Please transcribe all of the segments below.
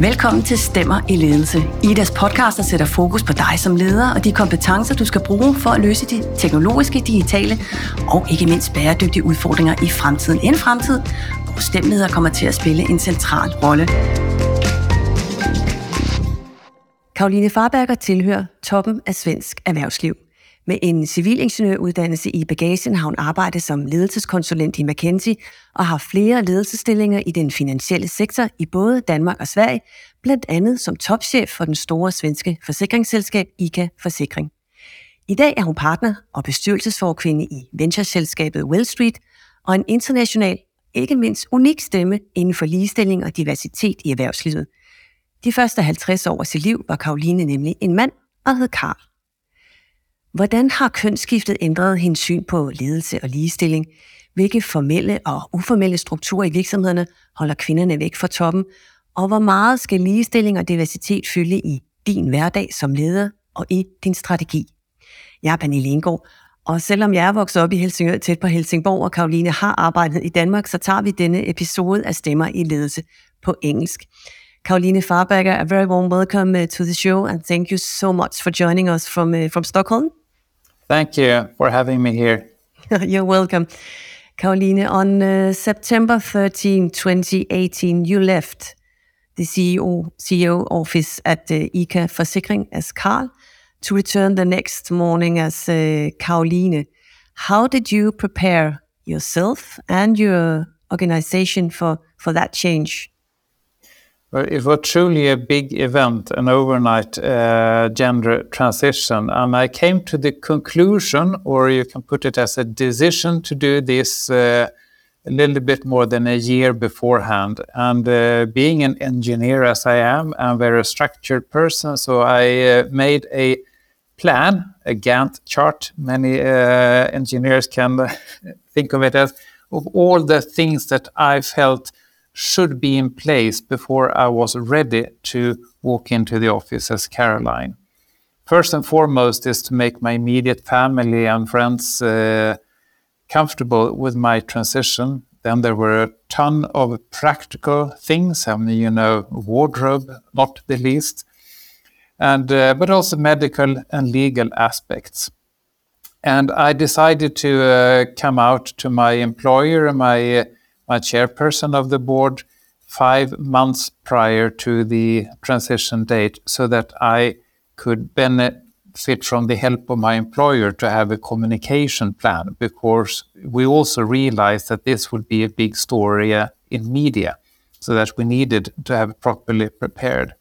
Velkommen til Stemmer i Ledelse. Idas podcast, der sætter fokus på dig som leder og de kompetencer, du skal bruge for at løse de teknologiske, digitale og ikke mindst bæredygtige udfordringer i fremtiden. En fremtid, hvor stemmeleder kommer til at spille en central rolle. Karoline Farberger tilhører toppen af svensk erhvervsliv. Med en civilingeniøruddannelse i bagagen har hun arbejdet som ledelseskonsulent i McKinsey og har flere ledelsesstillinger i den finansielle sektor i både Danmark og Sverige, blandt andet som topchef for den store svenske forsikringsselskab ICA Forsikring. I dag er hun partner og bestyrelsesforkvinde i ventureselskabet Well Street og en international, ikke mindst unik stemme inden for ligestilling og diversitet i erhvervslivet. De første 50 år af sit liv var Karoline nemlig en mand og hed Karl. Hvordan har kønsskiftet ændret hendes syn på ledelse og ligestilling? Hvilke formelle og uformelle strukturer i virksomhederne holder kvinderne væk fra toppen? Og hvor meget skal ligestilling og diversitet fylde i din hverdag som leder og i din strategi? Jeg er Pernille Indgaard, og selvom jeg er vokset op i Helsingør tæt på Helsingborg, og Karoline har arbejdet i Danmark, så tager vi denne episode af Stemmer i Ledelse på engelsk. Karoline Farberger, a very warm welcome uh, to the show, and thank you so much for joining us from, uh, from Stockholm. Thank you for having me here. You're welcome. Caroline, on uh, September 13, 2018, you left the CEO, CEO office at the uh, ICA Forsikring as Carl to return the next morning as uh, Caroline. How did you prepare yourself and your organization for, for that change? It was truly a big event, an overnight uh, gender transition. And I came to the conclusion, or you can put it as a decision, to do this uh, a little bit more than a year beforehand. And uh, being an engineer as I am, I'm a very structured person. So I uh, made a plan, a Gantt chart. Many uh, engineers can think of it as of all the things that I felt should be in place before I was ready to walk into the office as Caroline. First and foremost is to make my immediate family and friends uh, comfortable with my transition. Then there were a ton of practical things. I mean, you know, wardrobe, not the least, and uh, but also medical and legal aspects. And I decided to uh, come out to my employer my chairperson of the board five months prior to the transition date so that I could benefit from the help of my employer to have a communication plan because we also realized that this would be a big story uh, in media so that we needed to have properly prepared.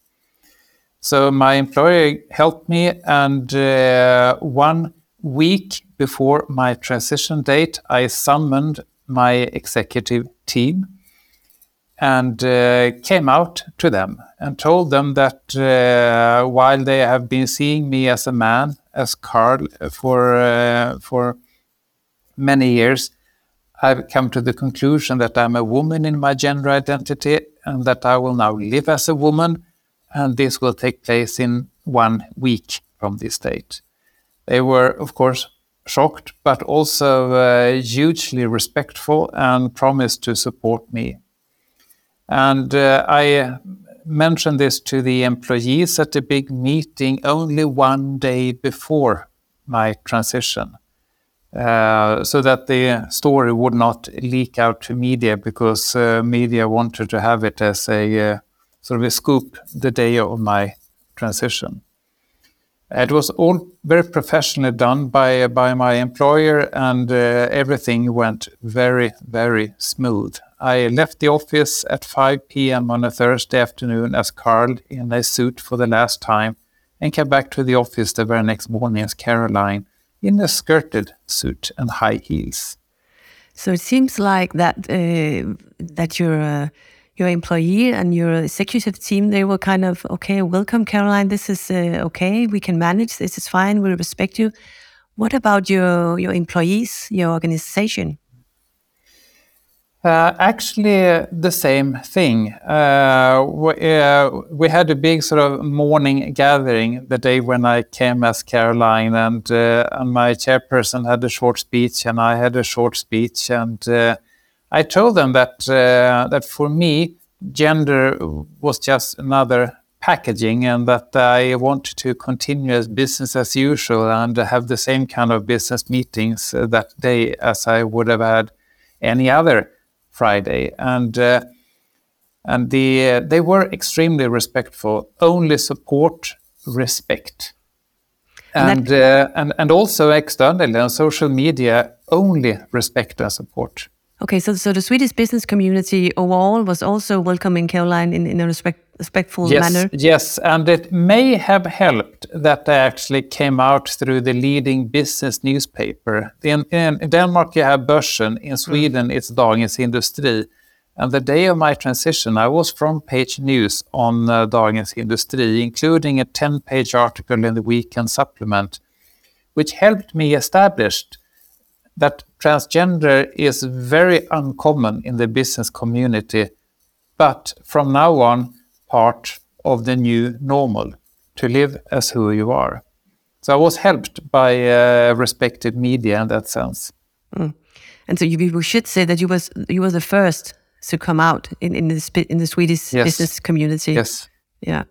So my employer helped me and uh, one week before my transition date, I summoned my executive team and uh, came out to them and told them that uh, while they have been seeing me as a man, as Carl, for uh, for many years, I've come to the conclusion that I'm a woman in my gender identity and that I will now live as a woman, and this will take place in one week from this date. They were, of course, shocked, but also uh, hugely respectful and promised to support me. And uh, I mentioned this to the employees at a big meeting only one day before my transition. Uh, so that the story would not leak out to media because uh, media wanted to have it as a uh, sort of a scoop the day of my transition. It was all very professionally done by by my employer, and uh, everything went very very smooth. I left the office at 5 p.m. on a Thursday afternoon as Carl in a suit for the last time, and came back to the office the very next morning as Caroline in a skirted suit and high heels. So it seems like that uh, that you're. Uh your employee and your executive team, they were kind of, okay, welcome, Caroline. This is uh, okay. We can manage. This is fine. We respect you. What about your, your employees, your organization? Uh, actually, uh, the same thing. Uh, we, uh, we, had a big sort of morning gathering the day when I came as Caroline, and, uh, and my chairperson had a short speech, and I had a short speech, and I told them that uh, that for me gender was just another packaging and that I wanted to continue as business as usual and have the same kind of business meetings that day as I would have had any other Friday. And uh, and the uh, they were extremely respectful. Only support, respect, and and, uh, and and also externally on social media, only respect and support. Okay, so so the Swedish business community overall was also welcoming Caroline in, in a respect, respectful yes, manner. Yes, and it may have helped that I actually came out through the leading business newspaper. In, in Denmark, you have Börsen. In Sweden, mm. it's Dagens Industri. And the day of my transition, I was front page news on uh, Dagens Industri, including a 10 page article in the weekend supplement, which helped me establish that transgender is very uncommon in the business community, but from now on, part of the new normal to live as who you are. So I was helped by uh, respected media in that sense. Mm. And so you, we should say that you was you were the first to come out in in the in the Swedish yes. business community. Yes. Yeah.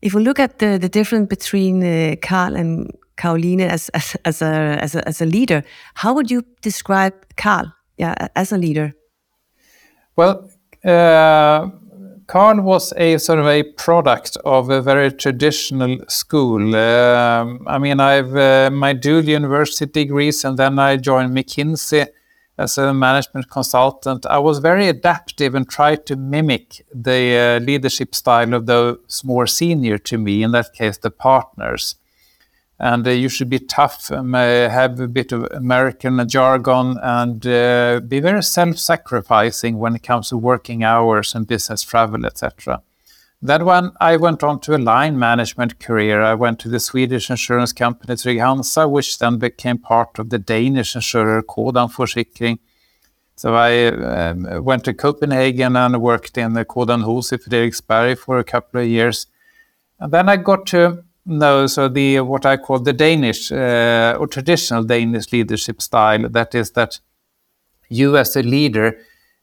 If we look at the the difference between uh, Carl and Caroline as, as, as, a, as, a, as a leader. How would you describe Carl yeah, as a leader? Well, uh, Carl was a sort of a product of a very traditional school. Um, I mean, I've uh, my dual university degrees, and then I joined McKinsey as a management consultant. I was very adaptive and tried to mimic the uh, leadership style of those more senior to me, in that case, the partners and uh, you should be tough, um, uh, have a bit of American jargon, and uh, be very self-sacrificing when it comes to working hours and business travel, etc. Then when I went on to a line management career, I went to the Swedish insurance company Trygg-Hansa, which then became part of the Danish insurer Codan Forsikring. So I um, went to Copenhagen and worked in the Codan Hus in Frederiksberg for a couple of years. And then I got to no, so the what I call the Danish uh, or traditional Danish leadership style, that is that you as a leader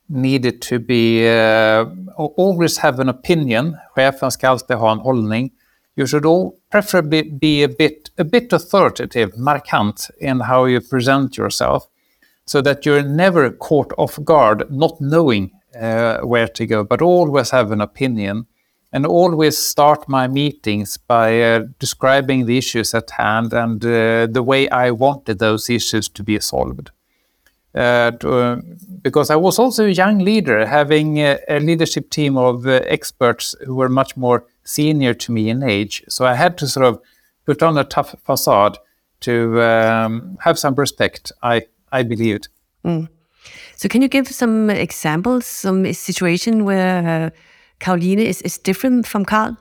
needed to be uh, always have an opinion. Chefen ska alltid ha en hållning. You should all preferably be a bit a bit authoritative, markant in how you present yourself, so that you're never caught off guard, not knowing uh, where to go, but always have an opinion and always start my meetings by uh, describing the issues at hand and uh, the way I wanted those issues to be solved. Uh, to, uh, because I was also a young leader, having a, leadership team of uh, experts who were much more senior to me in age. So I had to sort of put on a tough facade to um, have some respect, I, I believed. Mm. So, can you give some examples, some situation where Caroline is, is different from Carl?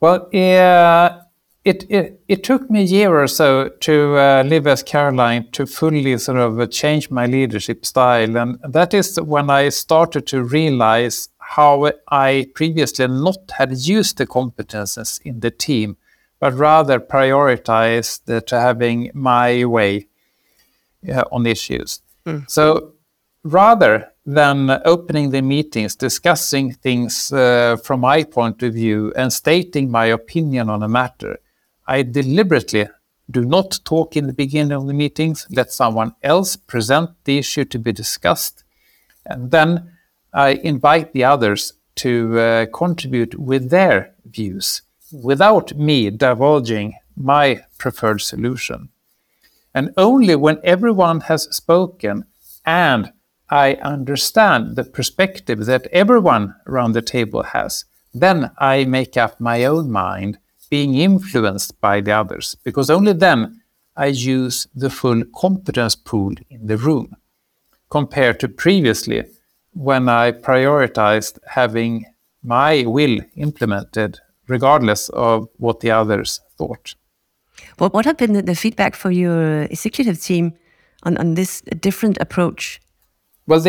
Well, yeah, it, it, it took me a year or so to uh, live as Caroline to fully sort of change my leadership style. And that is when I started to realize how I previously not had used the competences in the team, but rather prioritized to having my way uh, on issues. Mm. So rather than opening the meetings, discussing things uh, from my point of view, and stating my opinion on a matter, I deliberately do not talk in the beginning of the meetings, let someone else present the issue to be discussed, and then I invite the others to uh, contribute with their views without me divulging my preferred solution. And only when everyone has spoken and I understand the perspective that everyone around the table has, then I make up my own mind, being influenced by the others, because only then I use the full competence pool in the room, compared to previously when I prioritized having my will implemented regardless of what the others thought. Well, what have been the feedback for your executive team on, on this different approach? Well,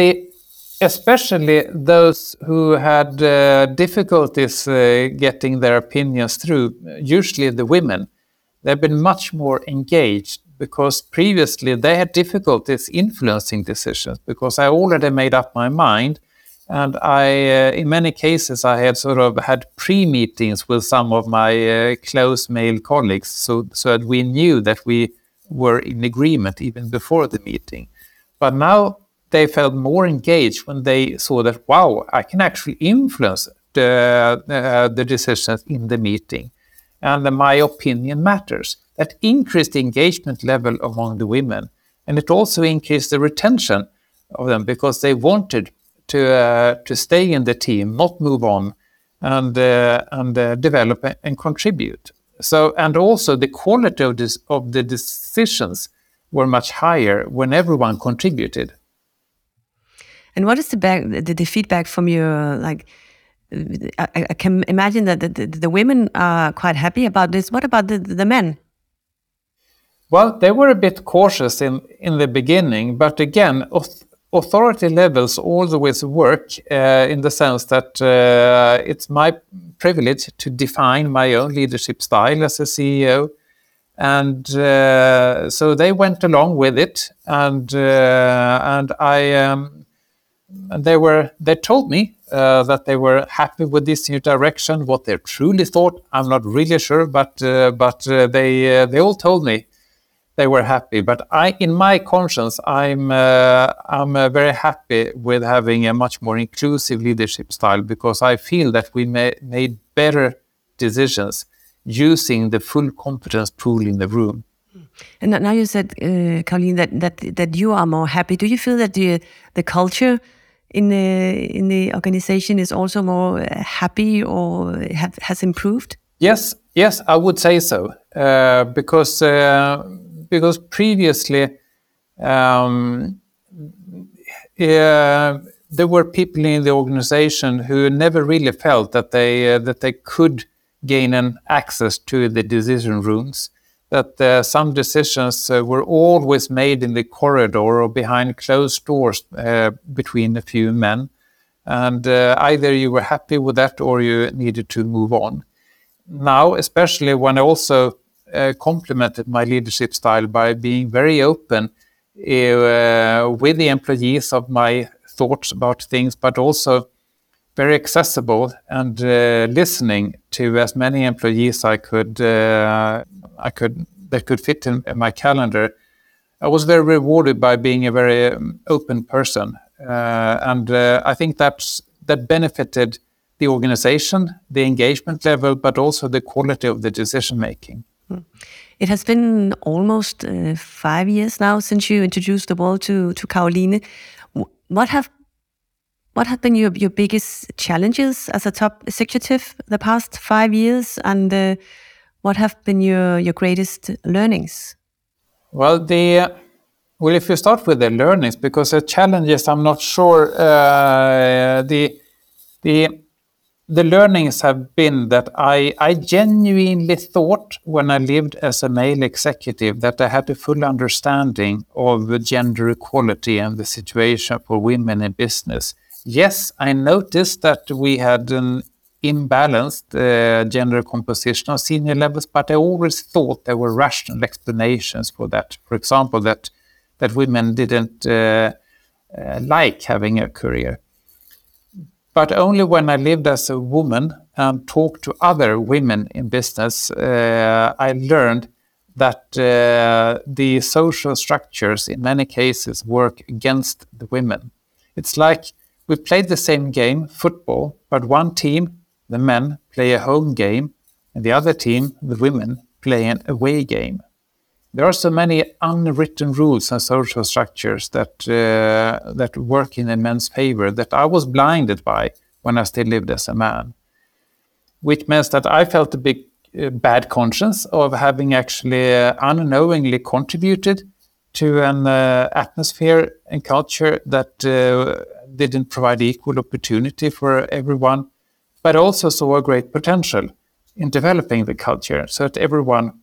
especially those who had uh, difficulties uh, getting their opinions through, usually the women, they've been much more engaged because previously they had difficulties influencing decisions because I already made up my mind and I, uh, in many cases, I had sort of had pre-meetings with some of my uh, close male colleagues, so so that we knew that we were in agreement even before the meeting. But now they felt more engaged when they saw that wow, I can actually influence the uh, the decisions in the meeting, and my opinion matters. That increased the engagement level among the women, and it also increased the retention of them because they wanted to uh, to stay in the team, not move on, and uh, and uh, develop and contribute. So and also the quality of this of the decisions were much higher when everyone contributed. And what is the back the, the feedback from your like? I, I can imagine that the, the, the, women are quite happy about this. What about the, the men? Well, they were a bit cautious in, in the beginning, but again, authority levels always work uh, in the sense that uh, it's my privilege to define my own leadership style as a CEO. And uh, so they went along with it, and uh, and I um, they were they told me uh, that they were happy with this new direction. What they truly thought, I'm not really sure, but uh, but they they all told me they were happy. But I, in my conscience, I'm uh, I'm uh, very happy with having a much more inclusive leadership style because I feel that we made better decisions using the full competence pool in the room. And now you said, uh, Caroline, that that that you are more happy. Do you feel that the the culture in the in the organization is also more uh, happy or have, has improved? Yes, yes, I would say so uh, because uh, because previously um, uh, there were people in the organization who never really felt that they uh, that they could gain an access to the decision rooms. That uh, some decisions uh, were always made in the corridor or behind closed doors uh, between a few men, and either you were happy with that or you needed to move on. Now, especially when I also complemented my leadership style by being very open with the employees of my thoughts about things, but also very accessible and uh, listening to as many employees I could uh, I could that could fit in, my calendar. I was very rewarded by being a very um, open person, uh, and uh, I think that's that benefited the organization, the engagement level, but also the quality of the decision making. It has been almost uh, five years now since you introduced the world to to Caroline. What have what have been your, your biggest challenges as a top executive the past five years, and uh, what have been your your greatest learnings? Well, the well, if you start with the learnings, because the challenges, I'm not sure uh, the the the learnings have been that I, I genuinely thought when I lived as a male executive that I had a full understanding of the gender equality and the situation for women in business. Yes, I noticed that we had an imbalanced uh, gender composition on senior levels, but I always thought there were rational explanations for that. For example, that that women didn't uh, uh, like having a career but only when I lived as a woman and talked to other women in business, uh, I learned that uh, the social structures in many cases work against the women. It's like we played the same game, football, but one team, the men, play a home game, and the other team, the women, play an away game. There are so many unwritten rules and social structures that uh, that work in a man's favor that I was blinded by when I still lived as a man, which means that I felt a big uh, bad conscience of having actually uh, unknowingly contributed to an uh, atmosphere and culture that uh, didn't provide equal opportunity for everyone, but also saw a great potential in developing the culture so that everyone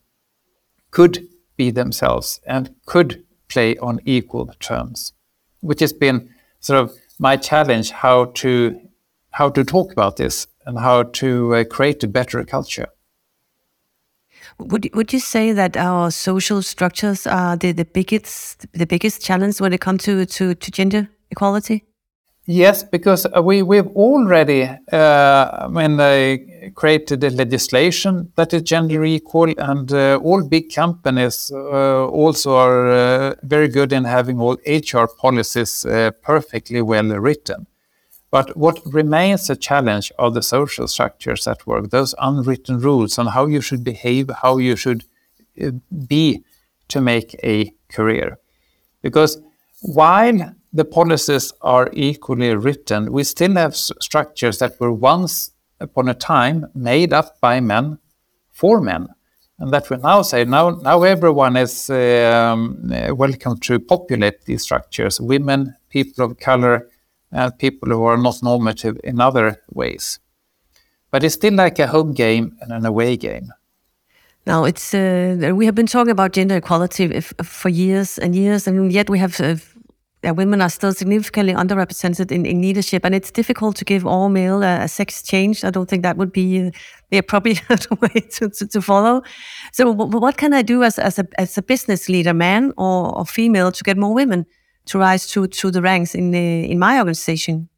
could be themselves and could play on equal terms, which has been sort of my challenge how to how to talk about this and how to uh, create a better culture. Would would you say that our social structures are the, the biggest the biggest challenge when it comes to, to, to gender equality? Yes, because we we've already uh, when they created the legislation that is gender equal, and uh, all big companies uh, also are uh, very good in having all HR policies uh, perfectly well written. But what remains a challenge are the social structures at work, those unwritten rules on how you should behave, how you should uh, be to make a career. Because while the policies are equally written, we still have structures that were once upon a time made up by men for men. And that we now say now, now everyone is um, welcome to populate these structures women, people of color, and people who are not normative in other ways. But it's still like a home game and an away game. Now, it's uh, we have been talking about gender equality if, for years and years, and yet we have uh, women are still significantly underrepresented in, in leadership, and it's difficult to give all male a, a sex change. I don't think that would be the appropriate way to, to, to, follow. So, what can I do as, as, a, as a business leader, man or, or female, to get more women to rise to, to the ranks in, the, in my organization?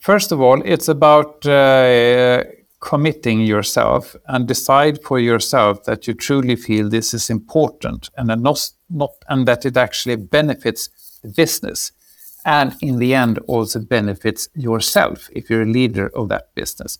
First of all, it's about uh, committing yourself and decide for yourself that you truly feel this is important and not, not and that it actually benefits business. And in the end also benefits yourself if you're a leader of that business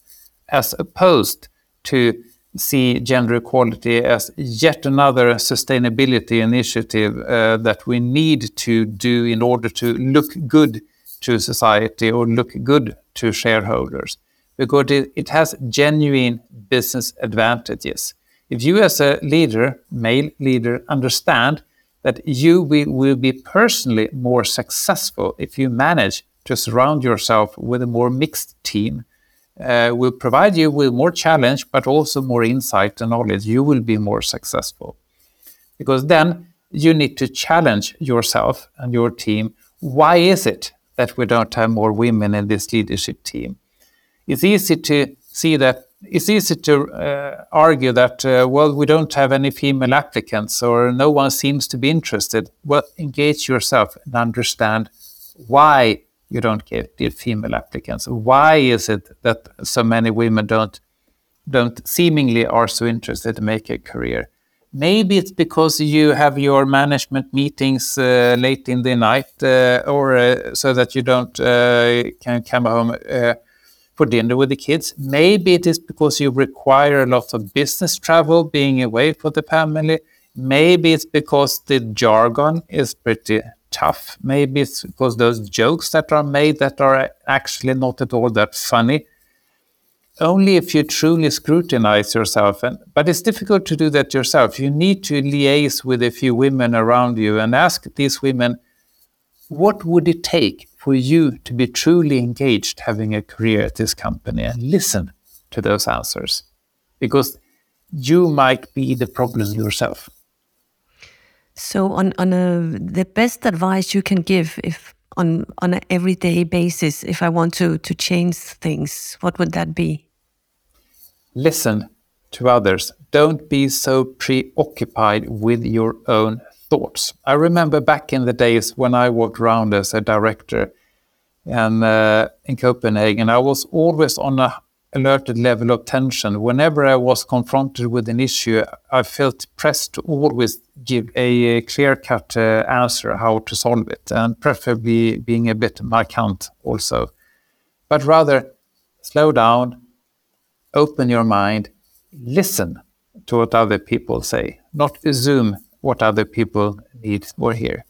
as opposed to see gender equality as yet another sustainability initiative uh, that we need to do in order to look good to society or look good to shareholders. Because it has genuine business advantages. If you as a leader male leader understand that you will be personally more successful if you manage to surround yourself with a more mixed team. Uh, will provide you with more challenge, but also more insight and knowledge. You will be more successful because then you need to challenge yourself and your team. Why is it that we don't have more women in this leadership team? It's easy to see that it's easy to uh, argue that, uh, well, we don't have any female applicants or no one seems to be interested. Well, engage yourself and understand why you don't get the female applicants. Why is it that so many women don't don't seemingly are so interested to make a career? Maybe it's because you have your management meetings uh, late in the night, uh, or uh, so that you don't uh, can come home for dinner with the kids. Maybe it is because you require a lot of business travel, being away for the family. Maybe it's because the jargon is pretty tough. Maybe it's because those jokes that are made that are actually not at all that funny. Only if you truly scrutinize yourself, and but it's difficult to do that yourself. You need to liaise with a few women around you and ask these women, what would it take for you to be truly engaged having a career at this company and listen to those answers. Because you might be the problem yourself. So on on a, the best advice you can give if on on an everyday basis if i want to to change things what would that be? Listen to others. Don't be so preoccupied with your own thoughts. I remember back in the days when I walked around as a director and uh, in Copenhagen, I was always on a alerted level of tension. Whenever I was confronted with an issue, I felt pressed to always give a, clear-cut uh, answer how to solve it, and preferably being a bit markant also. But rather, slow down, open your mind, listen to what other people say, not assume what other people need or hear.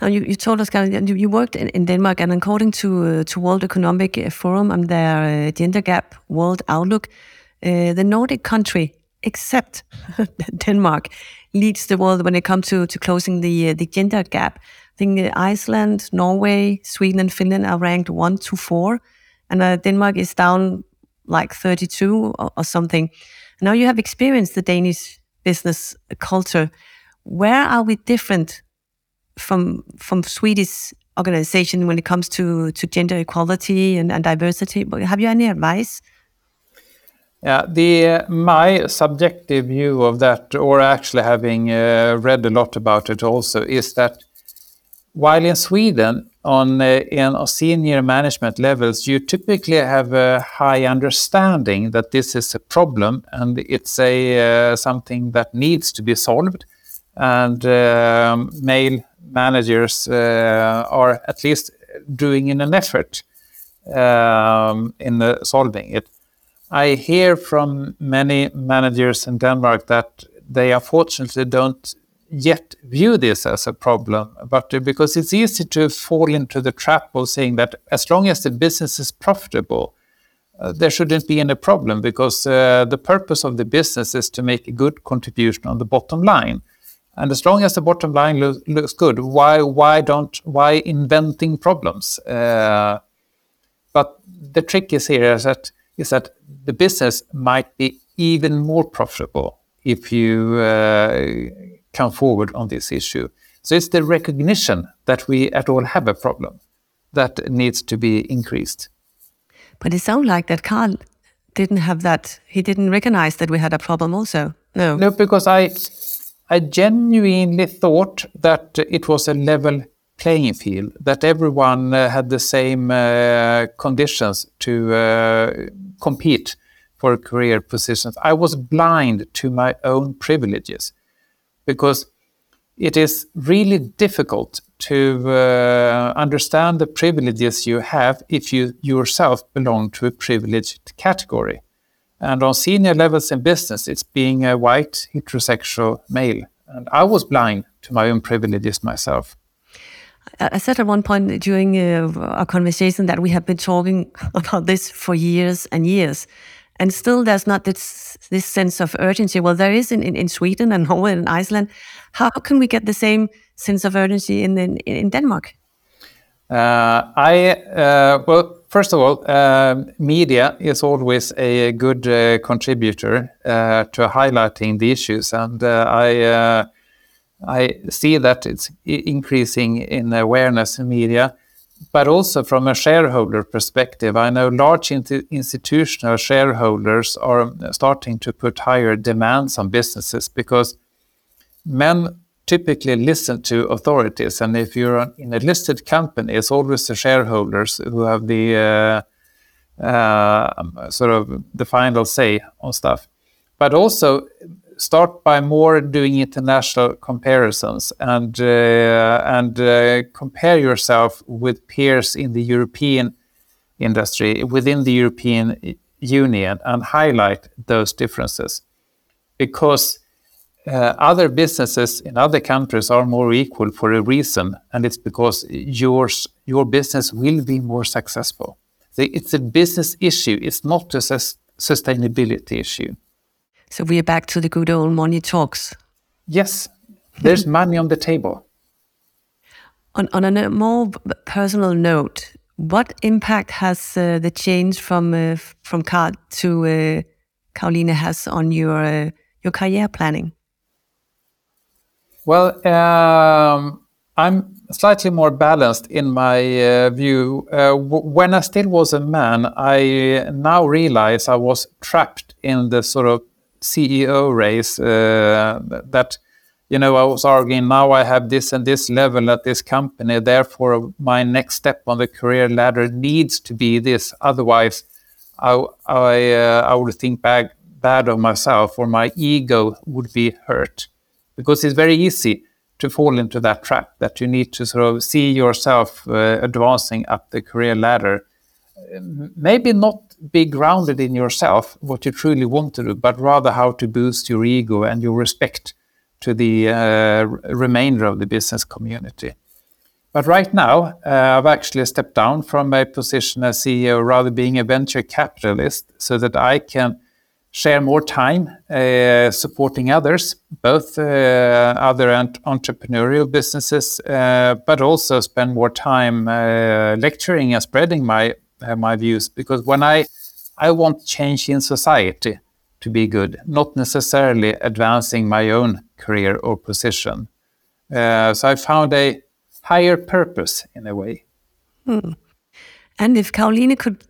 Now, you, you told us, you, you worked in, in Denmark, and according to uh, to World Economic Forum and their uh, gender gap world outlook, uh, the Nordic country, except Denmark, leads the world when it comes to, to closing the uh, the gender gap. I think uh, Iceland, Norway, Sweden, and Finland are ranked one to four, and uh, Denmark is down like 32 or, or something. Now you have experienced the Danish business culture. Where are we different from from Swedish organization when it comes to to gender equality and, and diversity? Have you any advice? Yeah, the my subjective view of that, or actually having uh, read a lot about it, also is that while in Sweden on uh, in senior management levels, you typically have a high understanding that this is a problem and it's a uh, something that needs to be solved, and um, male managers uh, are at least doing in an effort um, in uh, solving it. I hear from many managers in Denmark that they unfortunately don't yet view this as a problem, but because it's easy to fall into the trap of saying that as long as the business is profitable, uh, there shouldn't be any problem because uh, the purpose of the business is to make a good contribution on the bottom line. And as long as the bottom line lo- looks good, why why don't why inventing problems? Uh, but the trick is here is that is that the business might be even more profitable if you uh, come forward on this issue. So it's the recognition that we at all have a problem that needs to be increased. But it sounds like that Carl didn't have that. He didn't recognize that we had a problem. Also, no. No, because I, I genuinely thought that it was a level playing field, that everyone uh, had the same uh, conditions to uh, compete for career positions. I was blind to my own privileges because it is really difficult to uh, understand the privileges you have if you yourself belong to a privileged category. And on senior levels in business, it's being a white heterosexual male. And I was blind to my own privileges myself. I said at one point during uh, our conversation that we have been talking about this for years and years and still there's not this this sense of urgency. Well, there is in, in, in Sweden and Norway and Iceland. How can we get the same sense of urgency in in, in Denmark? Uh, I uh, well, first of all, uh, media is always a good uh, contributor uh, to highlighting the issues, and I I see that it's increasing in awareness in media but also from a shareholder perspective, I know large institutional shareholders are starting to put higher demands on businesses because men typically listen to authorities. And if you're in a listed company, it's always the shareholders who have the uh, uh, sort of the final say on stuff. But also, start by more doing international comparisons and uh, and uh, compare yourself with peers in the European industry within the European Union and highlight those differences because other businesses in other countries are more equal for a reason and it's because yours your business will be more successful it's a business issue it's not a sustainability issue so we are back to the good old money talks. Yes, there's money on the table. On, on a more personal note, what impact has uh, the change from uh, from Carl to uh, Caroline has on your uh, your career planning? Well, um, I'm slightly more balanced in my uh, view. Uh, when I still was a man, I now realize I was trapped in the sort of CEO race uh, that you know I was arguing now I have this and this level at this company therefore my next step on the career ladder needs to be this otherwise I I, uh, I would think bad bad of myself or my ego would be hurt because it's very easy to fall into that trap that you need to sort of see yourself uh, advancing up the career ladder maybe not be grounded in yourself, what you truly want to do, but rather how to boost your ego and your respect to the uh, remainder of the business community. But right now, uh, I've actually stepped down from my position as CEO, rather being a venture capitalist, so that I can share more time uh, supporting others, both uh, other entrepreneurial businesses, uh, but also spend more time uh, lecturing and spreading my uh, my views because when I I want change in society to be good, not necessarily advancing my own career or position. Uh, so I found a higher purpose in a way. Hmm. And if Caroline could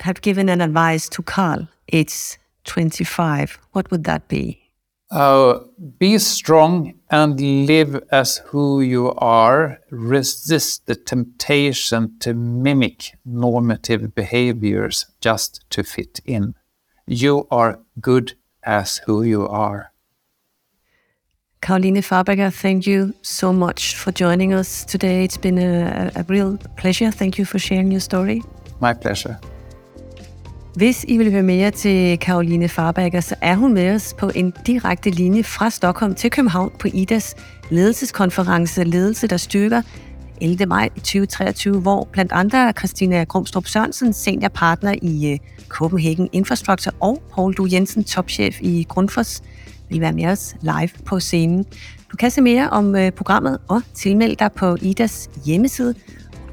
have given an advice to Carl, age 25, what would that be? Uh, be strong and live as who you are. Resist the temptation to mimic normative behaviors just to fit in. You are good as who you are. Caroline Farberger, thank you so much for joining us today. It's been a, a real pleasure. Thank you for sharing your story. My pleasure. Hvis I vil høre mere til Karoline Farberger, så er hun med os på en direkte linje fra Stockholm til København på IDAs ledelseskonference Ledelse, der styrker 11. maj 2023, hvor blandt andre Christina Grumstrup Sørensen, seniorpartner i øh, Copenhagen Infrastructure, og Paul Du Jensen, topchef i Grundfos, vil være med os live på scenen. Du kan se mere om øh, programmet og tilmelde dig på IDAs hjemmeside,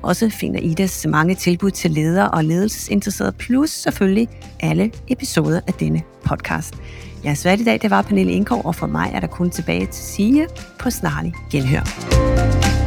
også finder Idas mange tilbud til ledere og ledelsesinteresserede, plus selvfølgelig alle episoder af denne podcast. Jeg er svært i dag, det var Pernille Indkov, og for mig er der kun tilbage til sige på snarlig genhør.